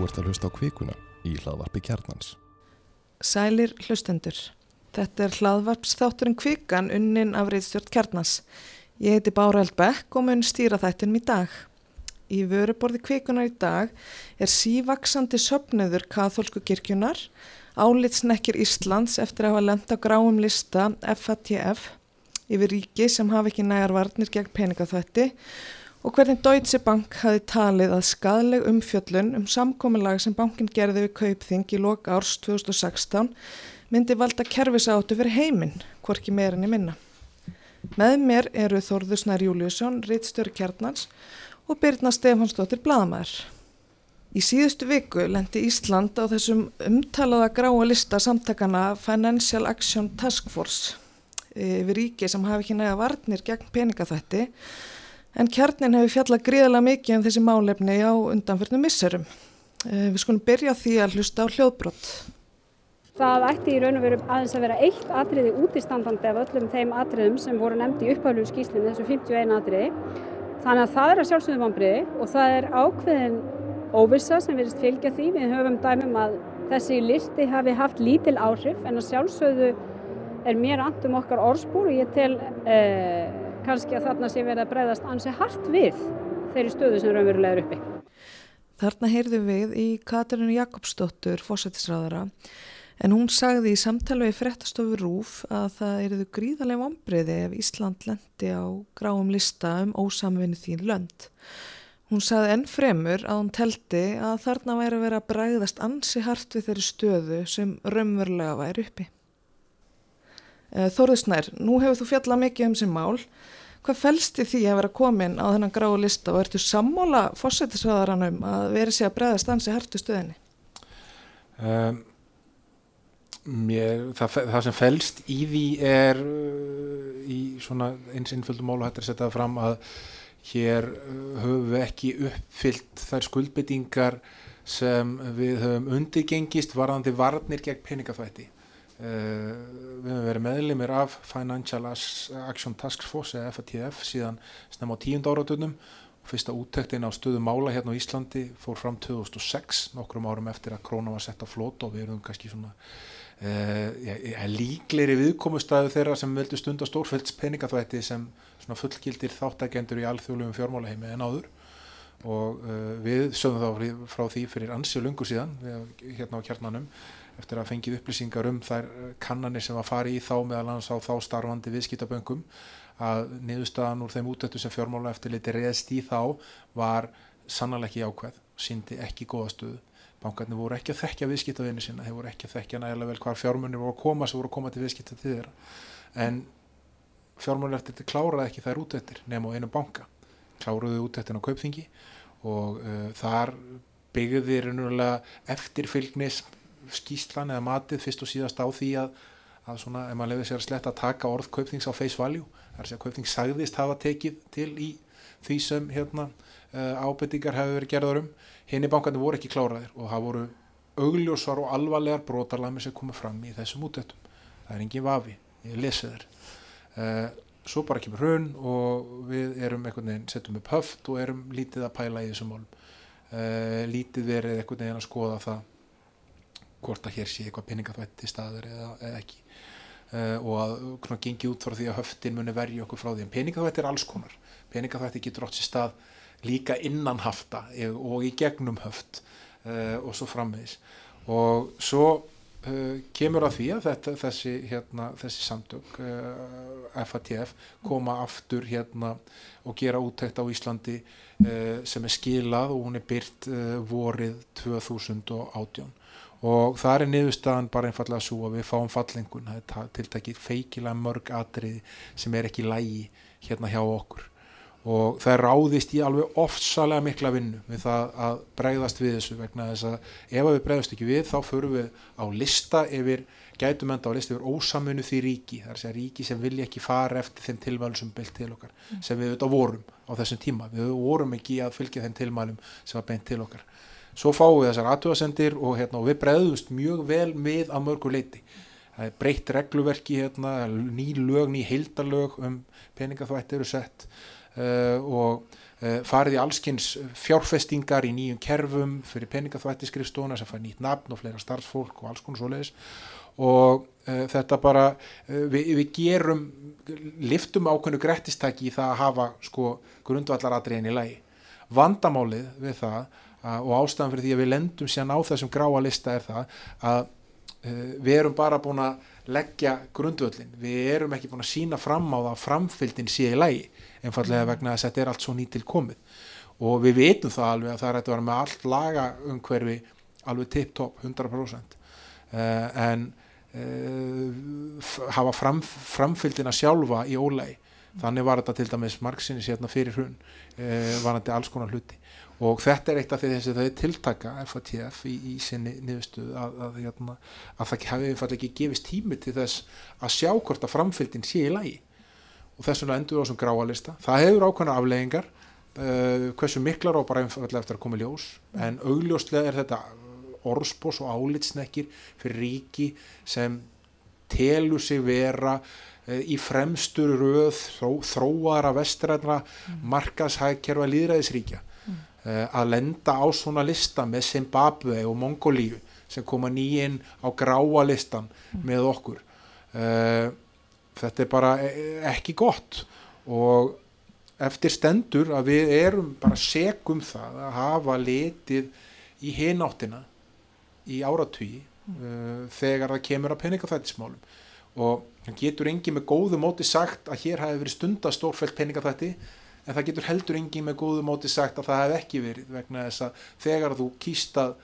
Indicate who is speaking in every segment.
Speaker 1: Þú ert að hlusta á kvikuna í hlaðvarpi kjarnans.
Speaker 2: Sælir hlustendur. Þetta er hlaðvarpsþátturinn kvikan unnin af reyðstjórn kjarnans. Ég heiti Bára Eldbekk og mun stýra þættinum í dag. Í vöruborði kvikunar í dag er sívaksandi söpnöður katholsku kirkjunar, álitsnekkir Íslands eftir að hafa lenda gráum lista FATF yfir ríki sem hafa ekki nægar varnir gegn peningaþvætti og hvernig Deutsche Bank hafi talið að skadleg umfjöllun um samkominlag sem bankin gerði við kaupþing í loka árs 2016 myndi valda kerfisáttu fyrir heiminn, hvorki meirinni minna. Með mér eru Þorðusnær Júliusson, Rittstöru Kjarnans og Birna Stefansdóttir Bladamæður. Í síðustu viku lendi Ísland á þessum umtalaða gráa lista samtakana Financial Action Task Force yfir ríki sem hafi ekki næga varnir gegn peningaþætti en kjarnin hefur fjallað gríðala mikið um þessi málefni á undanförnum misserum. Við skulum byrja því að hlusta á hljóðbrott.
Speaker 3: Það ætti í raun og veru aðeins að vera eitt atriði útistandandi af öllum þeim atriðum sem voru nefndi í upphæflum skýslinu, þessu 51 atriði. Þannig að það er að sjálfsögðu vonbriði og það er ákveðin óvissa sem verist fylgja því. Við höfum dæmum að þessi listi hafi haft lítil áhrif en að sjálfsögðu er mér andum okkar orðspúr og ég tel eh, kannski að þarna sé verið að breyðast ansi hart við þeirri stöðu sem raunverulega er uppi.
Speaker 2: Þarna heyrðum við í Katarinu Jakobsdóttur, fósættisræðara, en hún sagði í samtala við fréttastofu Rúf að það eruðu gríðarlega vombriði ef Ísland lendi á gráum lista um ósamvinni þín lönd. Hún sagði enn fremur að hún teldi að þarna væri að vera að bræðast ansi hart við þeirri stöðu sem raunverulega væri uppi. Þorðusnær, nú hefur þú fjallað mikið um sem mál. Hvað fælst í því að vera komin á þennan gráu lista og ertu sammála fósættisraðaranum að veri sig að bregðast ansi hartu stöðinni?
Speaker 4: Um, mér, það, það sem fælst í því er uh, í svona eins innfjöldum mál og hættir að setja það fram að hér uh, höfum við ekki uppfyllt þær skuldbyttingar sem við höfum undirgengist varðandi varnir gegn peningafætti. Uh, við höfum verið meðlimir af Financial Action Task Force eða FATF síðan snem á tíund áratunum fyrsta úttektin á stöðu mála hérna á Íslandi fór fram 2006 nokkrum árum eftir að króna var sett á flót og við erum kannski svona uh, ja, líkleri viðkomustæðu þeirra sem veldu stund á stórfælds peningaþvætti sem fullgildir þáttækjendur í alþjóðlegum fjármálaheimi en áður. Og uh, við sögum þá frá því fyrir ansið lungu síðan hérna á kjarnanum eftir að fengið upplýsingar um þær kannanir sem að fara í þá meðal annars á þá starfandi viðskiptaböngum að niðurstaðan úr þeim útöttu sem fjármála eftir liti reðst í þá var sannlega ekki ákveð, síndi ekki góða stöðu. Bankarnir voru ekki að þekkja viðskiptavinni sinna, þeir voru ekki að þekkja nægilega vel hvar fjármunir voru að koma sem voru að koma til viðskipta til þeirra. En fjármálur eftir þetta kláraði ekki þær útöttir nema á einu banka. Kláruðu útöttin á kaupþingi og uh, þar byggði eftirfylgnis skýslan eða matið fyrst og síðast á því að, að svona, ef maður lefði sér að sletta að taka orð kaupþings á face value, þar sé að kaupþings sagðist hafa tekið til í því sem hérna, uh, ábyrtingar hefur verið gerðar um, henni bankandi voru ekki kláraðir og það voru augljósar og alvarlegar brotarlæmi sem komið fram í þessum útöttum, það er engin vafi ég lesi þér uh, svo bara kemur hrun og við erum einhvern veginn, setjum upp höft og erum lítið að pæla í þessum málum. Uh, lítið verið einhvern veginn að skoða það hvort að hér sé eitthvað peningaþvætti staður eða, eða ekki. Uh, og að svona, gengi út frá því að höftin muni verja okkur frá því. En peningaþvætti er alls konar. Peningaþvætti getur átt sér stað líka innan hafta og í gegnum höft uh, og svo framvegis. Og svo uh, kemur að því að þetta, þessi, hérna, þessi samtök FATF koma aftur hérna og gera úttækt á Íslandi sem er skilað og hún er byrt vorið 2018 og það er niðurstaðan bara einfallega svo að við fáum fallengun það er tiltakið feikilega mörg atriði sem er ekki lægi hérna hjá okkur. Og það er ráðist í alveg ofsalega mikla vinnu við það að bregðast við þessu vegna þess að ef við bregðast ekki við þá förum við á lista yfir gætum enda á lista yfir ósamunu því ríki. Það er að segja ríki sem vilja ekki fara eftir þeim tilmælum sem beilt til okkar mm. sem við auðvitað vorum á þessum tíma. Við vorum ekki að fylgja þeim tilmælum sem var beint til okkar svo fáum við þessar aðtöðasendir og, hérna, og við bregðumst mjög vel með að mörgu leiti það er breytt regluverki hérna, ný lög, ný heildarlög um peningaþvætti eru sett uh, og uh, farið í allskins fjárfestingar í nýjum kerfum fyrir peningaþvættiskrifstofuna sem fær nýtt nafn og fleira starfsfólk og alls konar svoleiðis. Og uh, þetta bara uh, við, við gerum liftum ákveðnu grettistæki í það að hafa sko grundvallaratriðin í lagi. Vandamálið við það að, og ástæðan fyrir því að við lendum síðan á þessum gráa lista er það að uh, við erum bara búin að leggja grundvöllin, við erum ekki búin að sína fram á það að framfylgdin sé í lagi einfallega vegna þess að þetta er allt svo nýtil komið. Og við veitum það alveg að það er að vera með allt laga umhverfi alveg tip-top 100% uh, en uh, hafa fram, framfylgdina sjálfa í ólægi þannig var þetta til dæmis margsinni sérna fyrir hrun var þetta alls konar hluti og þetta er eitt af því þess að þau tiltaka FATF í, í sinni niðurstuð að, að, að, að það hefði einfallega ekki gefist tími til þess að sjá hvort að framfylgdin sé í lagi. Og þess vegna endur við á þessum gráalista það hefur ákveðna afleggingar uh, hversu miklar á bara einfallega eftir að koma í ljós. En augljóslega er þetta orðspós og álitsnekkir fyrir ríki sem telur sig vera uh, í fremstur röð þró, þróara vestræðna mm. markashækjörfa líðræðisríkja að lenda á svona lista með Zimbabwe og Mongolíu sem koma nýinn á gráa listan mm. með okkur. Uh, þetta er bara ekki gott og eftir stendur að við erum bara segum það að hafa litið í hináttina í áratvíi uh, þegar það kemur að peningafættismálum og getur engi með góðu móti sagt að hér hafi verið stunda stórfælt peningafætti en það getur heldur engi með góðu móti sagt að það hef ekki verið vegna þess að þegar þú kýst að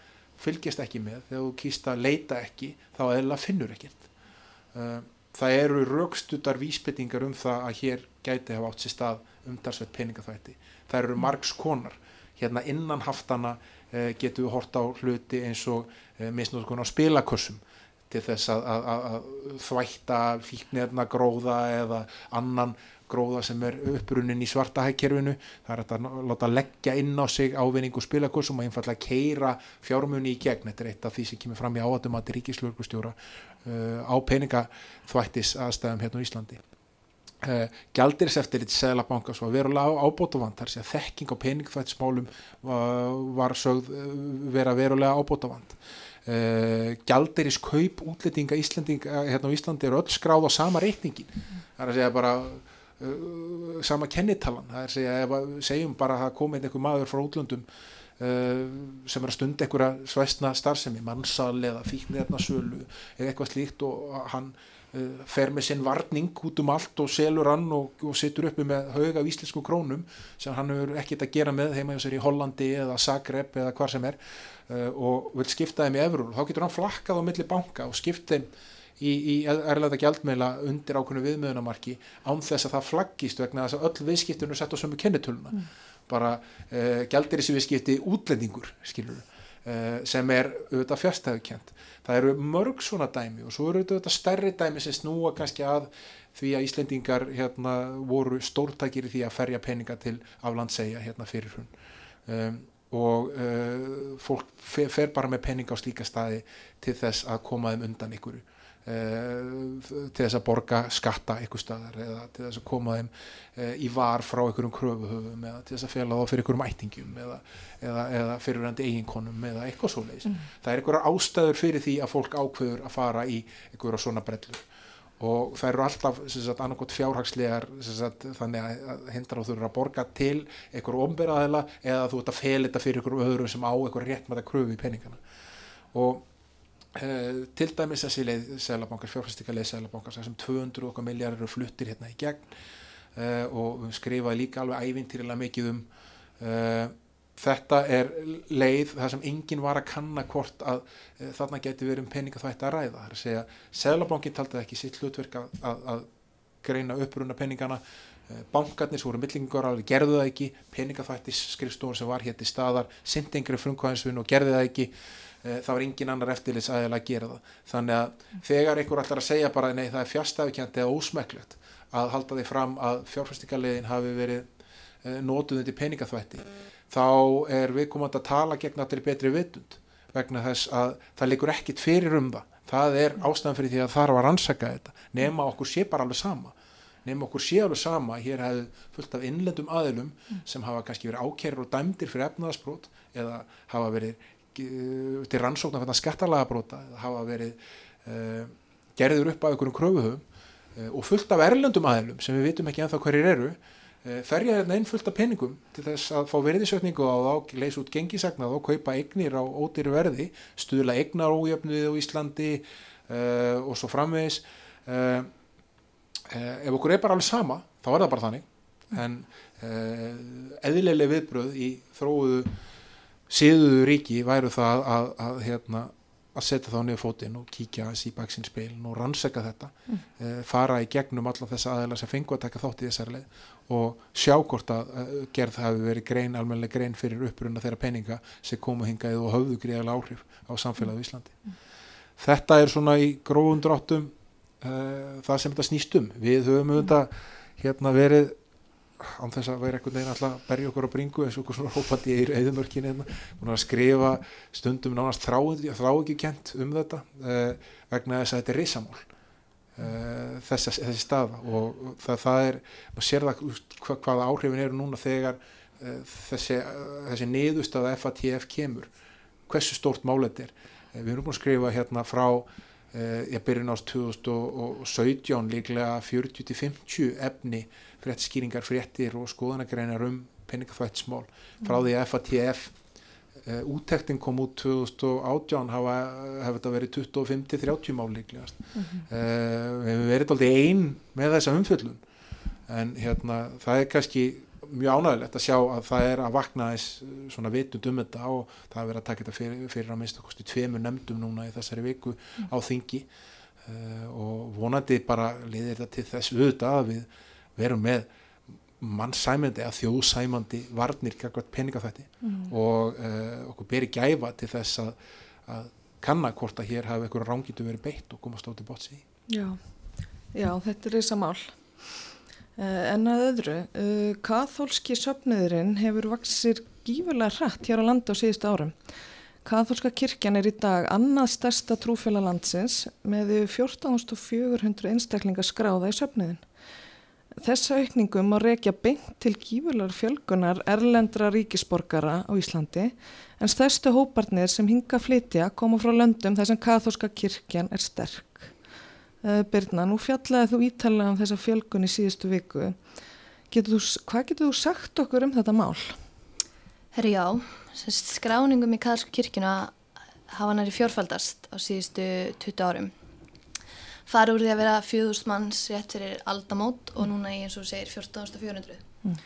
Speaker 4: fylgjast ekki með, þegar þú kýst að leita ekki þá eða finnur ekkert. Uh, það eru raukstutar vísbyttingar um það að hér gæti hafa átt sér stað umdarsveit peningafætti það eru margs konar. Hérna innan haftana uh, getur við hort á hluti eins og uh, misnóðskon á spilakursum til þess að, að, að þvætta fíknirna gróða eða annan gróða sem er upprunnin í svarta hækkerfinu það er að láta leggja inn á sig ávinningu spilakursum og einfallega keira fjármunni í gegn, þetta er eitt af því sem kemur fram í áatum að ríkislurkustjóra uh, á peningaþvættis aðstæðum hérna á Íslandi. Uh, Gjaldiris eftir þetta seglabanka svo að verulega ábótavand þar sé að þekking á peningþvættismálum var, var sögð uh, vera verulega ábótavand Uh, gjaldiris kaup útlendinga Íslandinga hérna á Íslandi eru öll skráð á sama reikningin það er að segja bara uh, sama kennitalan. Það er að segja, ef, segjum bara að komið einhver maður frá útlöndum uh, sem er að stunda einhverja svæstna starfsemi, mannsal eða fíknirna-sölu eða eitthvað slíkt og hann fer með sinn varning út um allt og selur hann og, og situr uppi með hauga af íslensku krónum sem hann hefur ekkert að gera með heima í Hollandi eða Zagreb eða hvar sem er uh, og vil skipta þeim í efrur þá getur hann flakkað á milli banka og skipt þeim í, í erlega gjaldmeila undir ákveðinu viðmiðunamarki án þess að það flaggist vegna þess að öll viðskiptunum sett á sömu kennitöluna. Mm. bara uh, gjaldir þessi viðskipti útlendingur skilur uh, sem er auðvitað fjárstæðukent það eru mörg svona dæmi og svo eru auðvitað stærri dæmi sem snúa kannski að því að Íslendingar hérna voru stórtækir í því að ferja peninga til aflandsegja hérna fyrir hún um, og uh, fólk fer, bara með penning á slíka staði til þess að koma þeim undan ykkur til þess að borga skatta ykkur staðar eða til þess að koma þeim uh, í var frá ykkurum kröfuhöfum eða til þess að fjalla þá fyrir ykkurum ættingum eða, eða, eða fyrirvændi eiginkonum eða eitthvað svo leiðis. Mm. Það er ykkur ástæður fyrir því að fólk ákveður að fara í ykkur á svona brellur og það eru alltaf annarkot fjárhagslegar sagt, þannig að hindra þú þurfur að borga til einhverju omberaðila eða þú ert að felita fyrir einhverju öðru sem á einhverju réttmæta kröfu í peningana og til dæmis þessi leið selabankar, fjárhastíkaleið selabankar sem 200 okkar miljardar eru fluttir hérna í gegn. E, og skrifaði líka alveg ævintýrilega mikið um e, þetta er leið þar sem enginn var að kanna hvort að e, þarna getur verið um peninga þvætt að ræða. Það er að segja, Sælabankin taldi ekki sitt hlutverk að, að, að greina uppruna peningana, bankarnir sem voru millingar alveg gerðu það ekki. Peningaþvættis skrifstofur sem var hér til staðar sindingri frumkvæðinsvinn og gerði það ekki e, það var engin annar eftirlits aðeins að gera það. Þannig að þegar einhver ætlar að segja bara nei það er fjárstafkjandi eða ósmæklegt að halda því fram að fjárfæstingarlegin hafi verið nótuðið til peningaþvætti þá er viðkomandi að tala gegn allir betri vitund vegna þess að það likur ekkit fyrir um það. Það er ástæðan fyrir því að þarf að rannsaka þetta. Nema okkur sé bara alveg sama. Nema okkur sé alveg sama hér hefði fullt af innlendum aðilum sem hafa kannski verið ákerur og dæmdir fyrir efnaðarsbrót eða hafa verið til rannsóknar fyrir skattalagabróta hafa verið uh, gerður upp af einhverjum kröfuhum uh, og fullt af erlendum aðilum sem við vitum ekki ennþá hverjir eru uh, ferja hérna inn fullt af peningum til þess að fá veriðisökningu á þá, leysa út gengisagnað og kaupa eignir á ódýru verði, stuðla eignar ójöfnuði á Íslandi og svo framvegis. Ef okkur er bara alveg sama þá er það bara þannig. En eðlileg viðbröð í þróuðu síðuðu ríki væru það að, að, hérna, að setja þá niður fótinn og kíkja aðeins í baksinspilin og rannseka þetta mm. fara í gegnum alla þessa aðeila sem fengu að taka þátt í þessari leið og sjá hvort að uh, gerð hafi verið grein, almennileg grein fyrir uppruna þeirra peninga sem komu hingað og höfðu gríðarlega áhrif á samfélagið í Íslandi. Mm. Þetta er svona í grófum dráttum uh, það sem þetta snýst um. Við höfum auðvitað hérna verið án þess að vera einhvern veginn alltaf að berja okkur á bringu eins og okkur svona hópandi í eðumörkinu hérna, að skrifa stundum nánast þráikjukent um þetta uh, vegna þess að þetta er risamál uh, þessi, þessi staða. Og það, það er, maður sér það hva, hvaða áhrifin eru núna þegar uh, þessi, þessi niðurstaða FATF kemur. Hversu stórt málet er. Við erum búin að skrifa hérna frá ég byrjun ást 2017 líklega 40-50 efni fréttskýringar, fréttir og skoðanagreinar um peningafættsmál frá því að FATF uh, úttektin kom út 2018 hafa, hafa þetta verið 25-30 mál líklegast. Mm -hmm. uh, við hefum verið alltaf einn með þessa umfjöllun. En hérna það er kannski mjög ánægilegt að sjá að það er að vakna þess svona vitund um þetta og það er verið að taka þetta fyrir, fyrir að minnst okkur tveimur nefndum núna í þessari viku mm. á þingi. Uh, og vonandi bara liðir þetta til þess auðvitað að við verum með mannsæmandi eða þjóðsæmandi varnir kakvært peningafætti mm. og uh, okkur beri gæfa til þess að, að kanna hvort að hér hafi eitthvað rángitu verið beitt og komast á til botsi
Speaker 2: Já, já þetta er þess að mál en að öðru uh, kathólski söpniðurinn hefur vaksir gífurlega hrætt hér á landa á síðustu árum Kathólska kirkjan er í dag annað stærsta trúfélag landsins með 14.400 einstaklingar skráða í söpniðin Þessa aukningum má rekja beint til gífurlar fjölgunar erlendra ríkisborgara á Íslandi en stærstu hóparnir sem hinga flytja koma frá löndum þar sem katholska kirkjan er sterk. Uh, Birna, nú fjallaði þú ítalega um þessa fjölgun í síðustu viku. Getur þú, hvað getur þú sagt okkur um þetta mál?
Speaker 5: Herri já, skráningum í katholska kirkjuna hafa næri fjórfaldast á síðustu 20 árum fara úr því að vera 4000 manns rétt fyrir aldamót og núna í eins og segir 14.400 mm.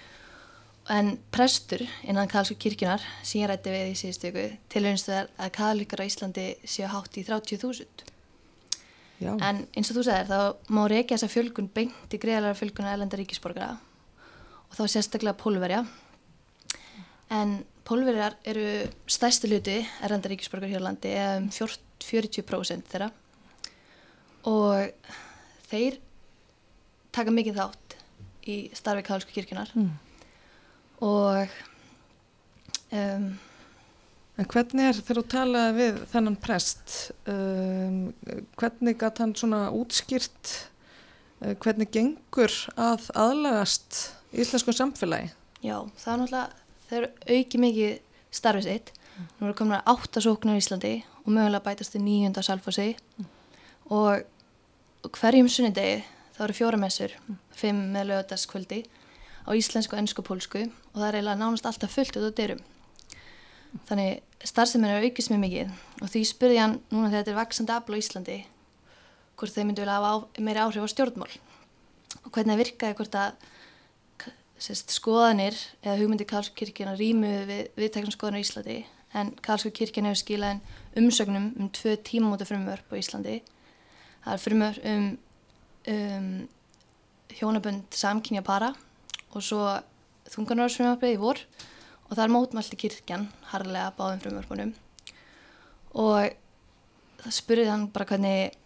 Speaker 5: en prestur innan Karlsku kirkjunar sem ég rætti við í síðustu viku tilhengstu er að kaðlikar á Íslandi séu hátt í 30.000 en eins og þú segir þá má reykja þessa fjölgun beint í greiðalara fjölguna elenda ríkisborgara og þá sérstaklega pólverja. En pólverjar eru stæstu luti elenda ríkisborgar hér á landi eða um 40% þeirra. Og þeir taka mikið þátt í starfi Kálsku kirkjunar mm. og um,
Speaker 2: En hvernig er þegar þú talaði við þennan prest um, hvernig gæti hann svona útskýrt uh, hvernig gengur að aðlagast íslensku samfélagi?
Speaker 5: Já, það er náttúrulega þeir eru auki mikið starfið sitt mm. nú eru komin að áttasóknar í Íslandi og mögulega bætast í nýjunda salfossi mm og hverjum sunnindegi þá eru fjóramessur, fimm með lögadaskvöldi á íslensku, ennsku og pólsku og það er eiginlega nánast alltaf fullt út á dyrum. Þannig starfseminn er aukist mjög mikið og því spurði hann núna þegar þetta er vaksandi afl á Íslandi hvort þeir myndi vilja hafa á, meiri áhrif á stjórnmál og hvernig það virkaði hvort að sérst, skoðanir eða hugmyndi Karlsku kirkina rýmuði við viðtæknum skoðanir í Íslandi. En Karlsku kirkina hefur skilað umsögnum um tvö tímamóta frumvörp á Íslandi. Það er frumur um, um hjónabönd samkynja para og svo þungarnarsfrumvarpið í vor. og það er mótmælti kirkjan harlega báðum frumvarpunum og það spurði hann bara hvernig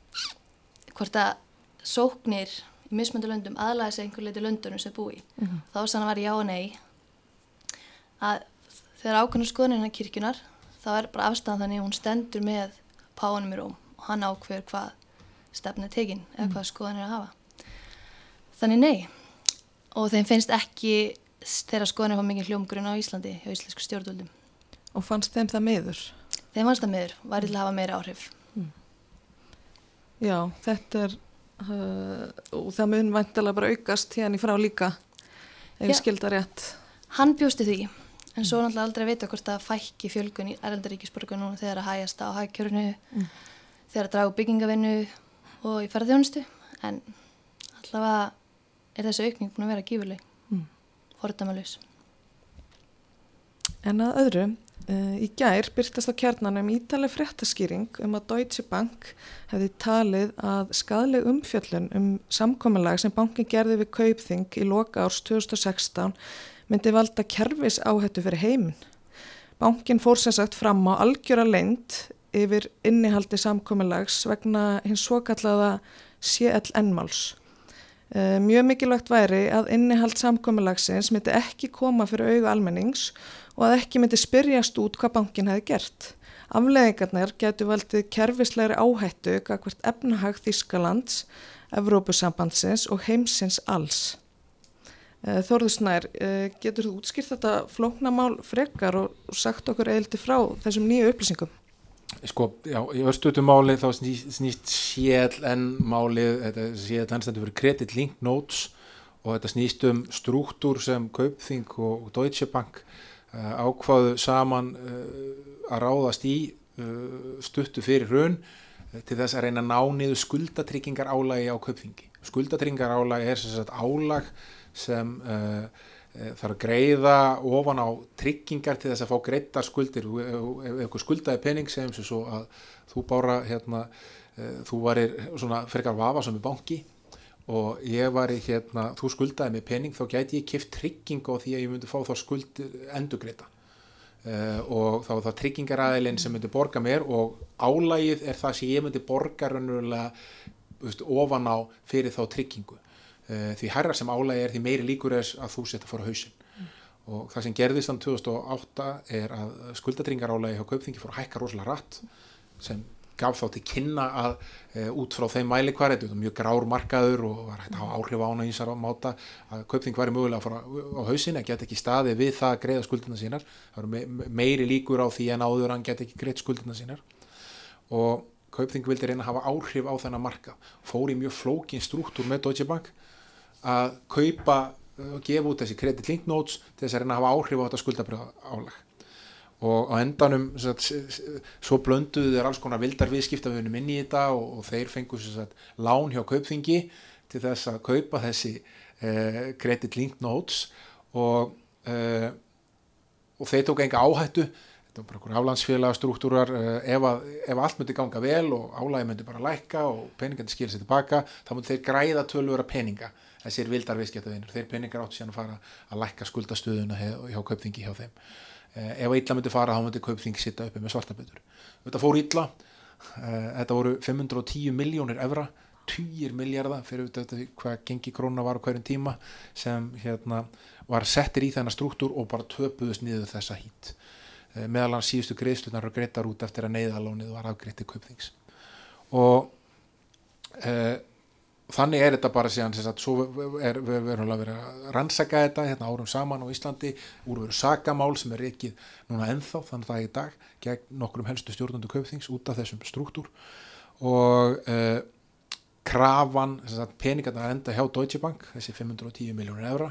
Speaker 5: hvort að sóknir í mismöndu löndum aðlæði sig einhver leiti löndunum sem búi mm -hmm. þá sann að var já og nei að þegar ákveðinu skoðunina kirkjunar þá er bara afstæðan þannig að hún stendur með páanum í róm og hann ákveður hvað stefna tekinn eða mm. hvað skoðan er að hafa. þannig nei og þeim finnst ekki þeirra skoðan eitthvað mikið hljómgrunn á Íslandi hjá íslensku stjórnvöldum.
Speaker 2: Og fannst þeim það miður?
Speaker 5: þeim fannst það miður, væri til að hafa meira áhrif.
Speaker 2: Já, þetta er, uh, og það mun væntalega bara aukast hérna í frá líka, ef ég skilda rétt.
Speaker 5: hann bjósti því en svo náttúrulega aldrei vita hvort það fækki fjölgun í erlendaríkisborgu núna þegar að hægast á hagkjörnu þegar að draga úr byggingavinnu og í ferðjónustu en allavega er þessu aukning búin að vera gífurleg Fordæmalus
Speaker 2: En að öðru, uh, í gær byrtast á kjarnanum ítaleg fréttaskýring um að Deutsche Bank hefði talið að skadleg umfjöllun um samkominlag sem bankin gerði við kaupþing í loka árs 2016 myndi valda kerfis áhættu fyrir heiminn. Bankin fór sem sagt fram á algjöra leynd yfir innihaldi samkominlags vegna hins svo kallaða CLN-máls. Uh, mjög mikilvægt væri að innihald samkominlagsins myndi ekki koma fyrir auga almennings og að ekki myndi spyrjast út hvað bankin hefði gert. Afleðingarnar getur valdið kerfislegri áhættu gagvart efnahag Þískalands, Evrópusambandsins og heimsins alls. Uh, Þórður Snær, uh, getur þú útskýrt þetta flóknamál frekar og sagt okkur eildi frá þessum nýju upplýsingum?
Speaker 4: Sko, já, í östutumáli þá snýst, snýst CLN stendur fyrir Credit Link Notes og þetta snýst um struktúr sem Kaupþing og Deutsche Bank uh, ákvaðu saman uh, að ráðast í uh, stuttu fyrir hrun til þess að reyna að ná niður skuldatryggingar álagi á Kaupþingi. Skuldatryggingar álagi er sem sagt álag sem eh, þarf að greiða ofan á tryggingar til þess að fá greiddar skuldir. Þú- ef eitthvað skuldaði pening sem svo að þú bára hérna, eh, þú varir svona frekar vafa sem er banki og ég var í hérna, þú skuldaði með pening þá gæti ég kift trygging á því að ég myndi fá þá skuld endugreita uh, og þá var það tryggingaræðilinn sem myndi borga mér og álægið er það sem ég myndi borga veist, ofan á fyrir þá tryggingu því herra sem álægi er því meiri líkur er að þú setja fór á hausinn. Og það sem gerðist þann 2008 er að skuldatringarálægi hjá Kaupþingi fór að hækka rosalega rætt sem gaf þá til kynna að e, út frá þeim mælikvar, þetta er mjög grár markaður og var hægt að hafa áhrif á hana í þessar máta að Kaupþing væri mögulega að fara á hausin að geta ekki staði við það að greiða skuldina sínar. Það eru me meiri líkur á því en áður hann geta ekki greitt skuldina sínar. Og Kaupþing vildi reyna að hafa áhrif á þennan marka fór í mjög flókin struktúr með Deutsche Bank að kaupa og gefa út þessi credit link notes til þess að reyna að hafa áhrif á þetta skuldabröða álag og á endanum sem sagt, s- s- svo blönduðu þeir alls konar vildar viðskiptafunum inn í þetta og, og þeir fengu sagt, lán hjá kaupþingi til þess að kaupa þessi uh, credit link notes. Og, uh, og þeir tók enga áhættu. Þetta var bara einhver aflandsfélag struktúrar uh, ef, ef allt myndi ganga vel og álægi myndi bara lækka og peningandi skilja sér tilbaka þá myndi þeir græða tölvöra peninga þessir vildar viðskiptafinur, þeir peningar áttu síðan að fara að lækka skuldastöðuna hjá, kaupþingi hjá þeim. Eh, ef illa myndi fara þá myndi kaupþing sitta uppi með svartabötur þetta fór illa. Eh, þetta voru 510 miljónir evra 10 miljardar fyrir þetta hvað gengi króna var hverjum tíma sem hérna var settir í þennan struktúr og bara töpuðust niður þessa hít. Eh, meðal hans síðustu greiðslunar og greitar út eftir að neyðalónið var afgreitt til kaupþings. Og eh, þannig er þetta bara síðan sagt, er við verðum að vera að rannsaka þetta hérna árum saman á Íslandi úrveru sakamál sem er ekki núna ennþá þannig það er í dag gegn nokkrum helstu stjórnundu kaupþings út af þessum struktúr. Og uh, krafan, sagt, peningarna enda hjá Deutsche Bank, þessi 510 miljónir evra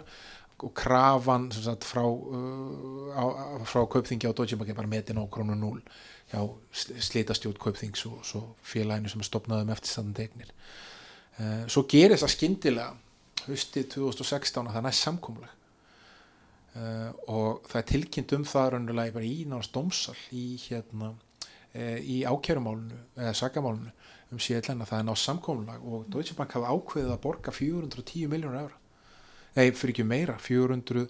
Speaker 4: og krafan sagt, frá, uh, á, frá kaupþingi á Deutsche Bank er bara metin á krónu 0 hjá slitastjórn kaupþings og félaginu sem eftirstandandi eignir. Uh, svo gerist það skyndilega haustið 2016 að það næst samkomlega uh, og það er tilkynnt um það bara í náttúrulega dómsal í hérna uh, í ákjærumálunu eða sakamálunu um síðan að það er nátt samkomlega og Deutsche Bank hafa ákveðið að borga 410 miljónur evra. Nei, fyrir ekki meira 400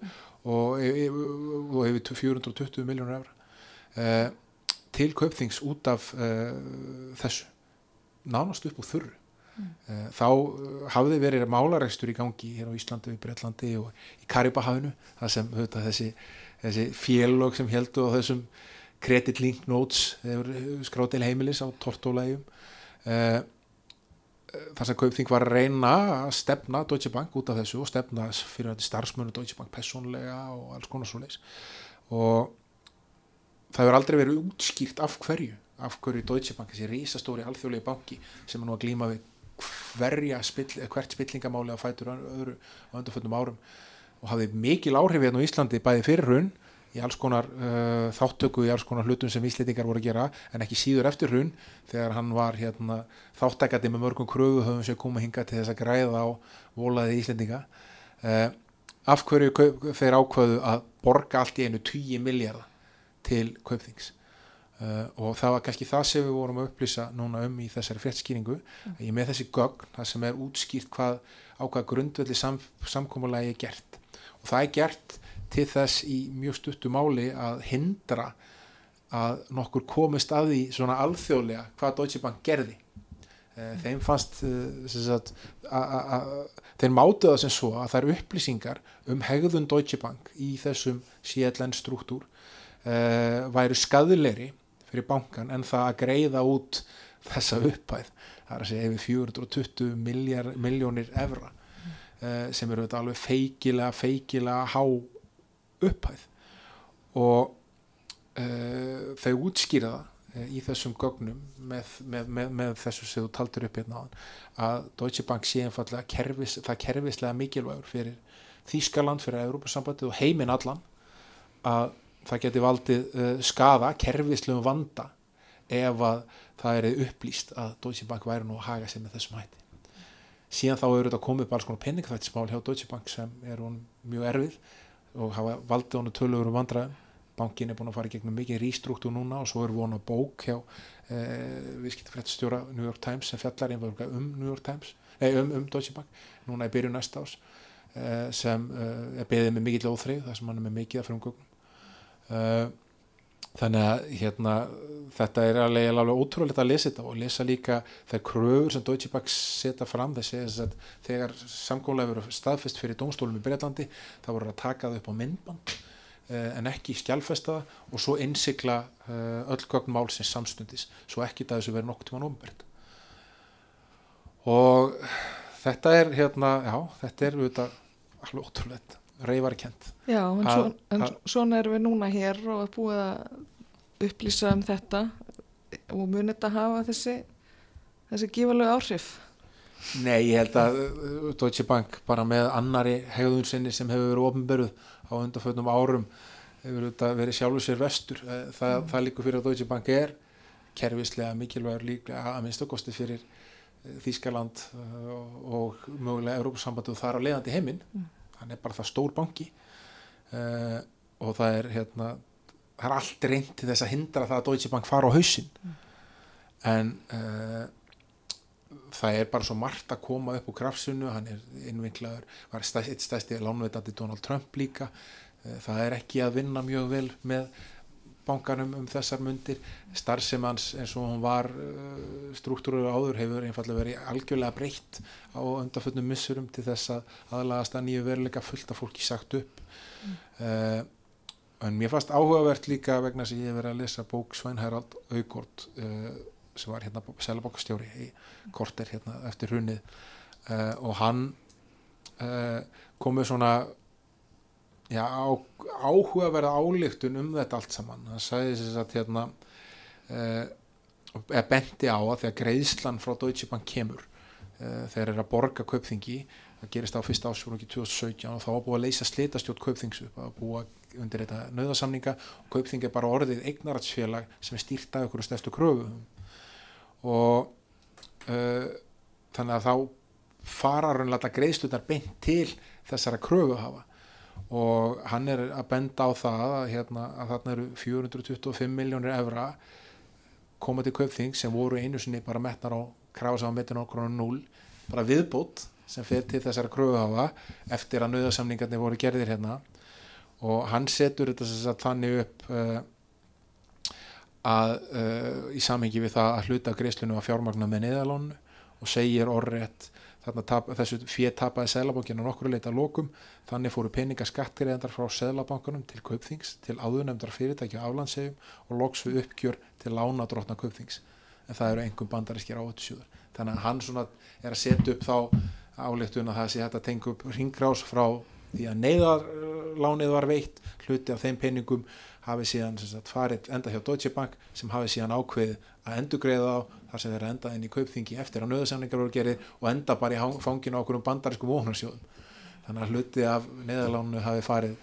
Speaker 4: og, hefur 420 miljónur uh, til kaupþings út af þessu. Nánast upp úr þurru Eh, þá eh, hafði verið málarekstur í gangi hér á Íslandi og í Breitlandi og í Karibahafinu það sem þetta, þessi, þessi félög sem heldu á þessum credit link notes skráð til heimilis á tortólægjum. Þar sem Kaupþing var að reyna að stefna Deutsche Bank út af þessu og stefna fyrir þetta starfsmönu Deutsche Bank personlega og alls konar svo leis og það hefur aldrei verið útskýrt af hverju af hverju Deutsche Bank, þessi risastóri alþjóðlegi banki sem er nú að glíma við spill, hvert spillingamáli að fætur öðru á undarföldum árum og hafði mikil áhrif hérna á Íslandi bæði fyrir hrun í alls konar uh, þáttöku í alls konar hlutum sem íslitingar voru að gera en ekki síður eftir hrun þegar hann var hérna, þáttækandi með mörgum kröfu höfum sem koma hinga til þess að græða á volaði íslendinga. Uh, af hverju þeir ákvaðu að borga allt í einu 10 miljardar til kaupþings uh, og það var kannski það sem við vorum að upplýsa núna um í þessari fréttskýringu mm. ég með þessi gögn, það sem er útskýrt hvað á hvað grundvelli sam, samkómulagi er gert. Og það er gert til þess í mjög stuttu máli að hindra að nokkur komist að því svona alþjóðlega hvað Deutsche Bank gerði. Eh, þeim fannst a, þeir mátu það sem svo að það eru upplýsingar um hegðun Deutsche Bank í þessum CLN struktúr uh, væru skadilegri fyrir bankan en það að greiða út þessa upphæð það er að segja yfir 420 miljónir evra uh, sem eru alveg feikilega feikilega há upphæð. Og uh, þau útskýra það uh, í þessum gögnum með, með, með, með þessu sem þú taldur upp hérna að Deutsche Bank sé einfallega kerfis, það kerfislega mikilvægur fyrir Þískaland, fyrir Európa-sambandið og heiminn allan að það geti valdið uh, skada kerfislegum vanda ef að það er upplýst að Deutsche Bank væri nú að haga sig með þessum hætti. Síðan þá eru þetta komið bara svona penningþættismál hjá Deutsche Bank sem er mjög erfið og hafa valdið honu tölur um vandræðum. Bankin er búin að fara í gegnum mikið rístruktúr núna og svo er vona bók hjá eh, viðskiptafrættstjóra New York Times sem fjallar einhverja um New York Times nei, um, um Deutsche Bank, núna er byrju næsta ás eh, sem eh, er beðið með mikill óþrið, það sem hann er með mikið af frumgögnum. eh, þannig að hérna, þetta er alveg, alveg ótrúlega að lesa þetta og lesa líka þær kröfur sem Deutsche Bank setja fram. Þessi að þegar samkóla hefur staðfest fyrir domstólum í Breitlandi þá voru það upp á myndband eh, en ekki skjálfesta og svo innsikla eh, öll gögn málsins samstundis svo ekki það þessu verið nokk tíman umbert og þetta er hérna, já, þetta er alveg ótrúlega reyfarkent
Speaker 2: Já, en, svo, en svona erum við núna hér og búið að upplýsa um þetta og munið þetta hafa þessi þessi gífalög áhrif?
Speaker 4: Nei, ég held að uh, Deutsche Bank bara með annari hegðun sinni sem hefur verið ofnböruð á undanfötnum árum hefur verið sjálfur sér vestur. Eh, það, mm. það líka fyrir að Deutsche Bank er kervislega mikilvægur líka að minnstakosti fyrir eh, Þískaland eh, og mögulega Európa-sambandi og þar á leiðandi heiminn. Mm hann er bara það stór banki. Uh, og það er hérna það er allt reynd til þess að hindra það að Deutsche Bank fara á hausin mm. en uh, það er bara svo margt að koma upp úr krafsunu, hann er innvinklaður var stæst, eitt stæsti lánveitandi Donald Trump líka. Uh, það er ekki að vinna mjög vel með bankanum um þessar mundir starfsemans eins og hún var uh, struktúrur áður hefur einfallega verið algjörlega breytt á undanföldnum missurum til þess að aðlagast að nýju veruleika fullt af fólki sagt upp mm. uh, en mér fannst áhugavert líka vegna sem ég hef verið að lesa bók Svein Herald Augord uh, sem var hérna selabókastjóri í korter hérna eftir hunnið uh, og hann komið svona já, áhugaverða álíktun um þetta allt saman. Hann sagði þess að hérna eh, eða bendi á að þegar greiðslan frá Deutsche Bank kemur eh, þegar er að borga kaupþingi það gerist á fyrsta ásfjörnum 2017 og þá var búið að leysa slitastjótt kaupþingsu það var búið undir þetta nöðasamninga og kaupþingi er bara orðið eignaratsfélag sem er stýrt af ykkur stærstu kröfu og uh, þannig að þá fara raunlega greiðslunar beint til þessara kröfu hafa og hann er að benda á það að, hérna, að þarna eru 425 miljónir evra koma til kaupþing sem voru einu sinni bara metnar á krása á á 0 bara viðbútt sem fyrir til þessara kröfuhafa eftir að nöðasamningarnir voru gerðir hérna. Og hann setur þetta þannig upp uh, að uh, í samhengi við það að hluta greiðslunum að fjármagna með neðalónu og segir orðrétt tap, þessu fér tapaði Sælabankin á nokkru leita lokum, þannig fóru peninga skattgreðandar frá Sælabankunum til Kaupþings, til áðunemdar fyrirtæki á aflandsegjum og loks við uppgjör til lánadrótna Kaupþings. En það eru engum bandarískir áhættusjóður þannig að hann svona er að setja upp þá áleiktun að það sé hægt að tengja upp ringgrás frá því að neyðarlánið var veitt hluti af þeim peningum hafi síðan sagt, farið enda hjá Deutsche Bank sem hafi síðan ákveð að endugreiða á þar sem þeir enda inn í kaupþingi eftir að nöðusamlingar voru gerðir og enda bara í fanginu á okkur um bandarísku vónarsjóðum þannig að hluti af neyðarlánu hafi farið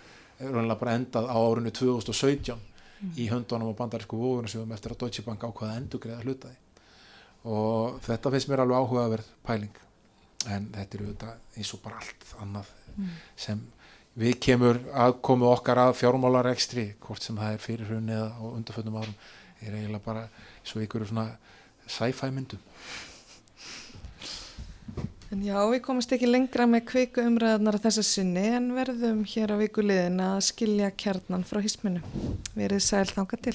Speaker 4: bara endað á árunni 2017 mm. í höndunum á bandarísku vónarsjóðum eftir að Deutsche Bank ákveða að endugreiða hlutaði og þetta finnst mér alveg áhugaverð pæling en þetta eru eins og bara allt annað mm. sem við kemur aðkomu okkar að fjármálarekstri hvort sem það er fyrir hrunni eða á undarföndum árum er eiginlega bara svo ykkur svona sci-fi myndum
Speaker 2: En já, við komumst ekki lengra með kveiku umræðanar að þessa sinni en verðum hér á vikulegin að skilja kjarnan frá hisminu. Verið sæl þanga til.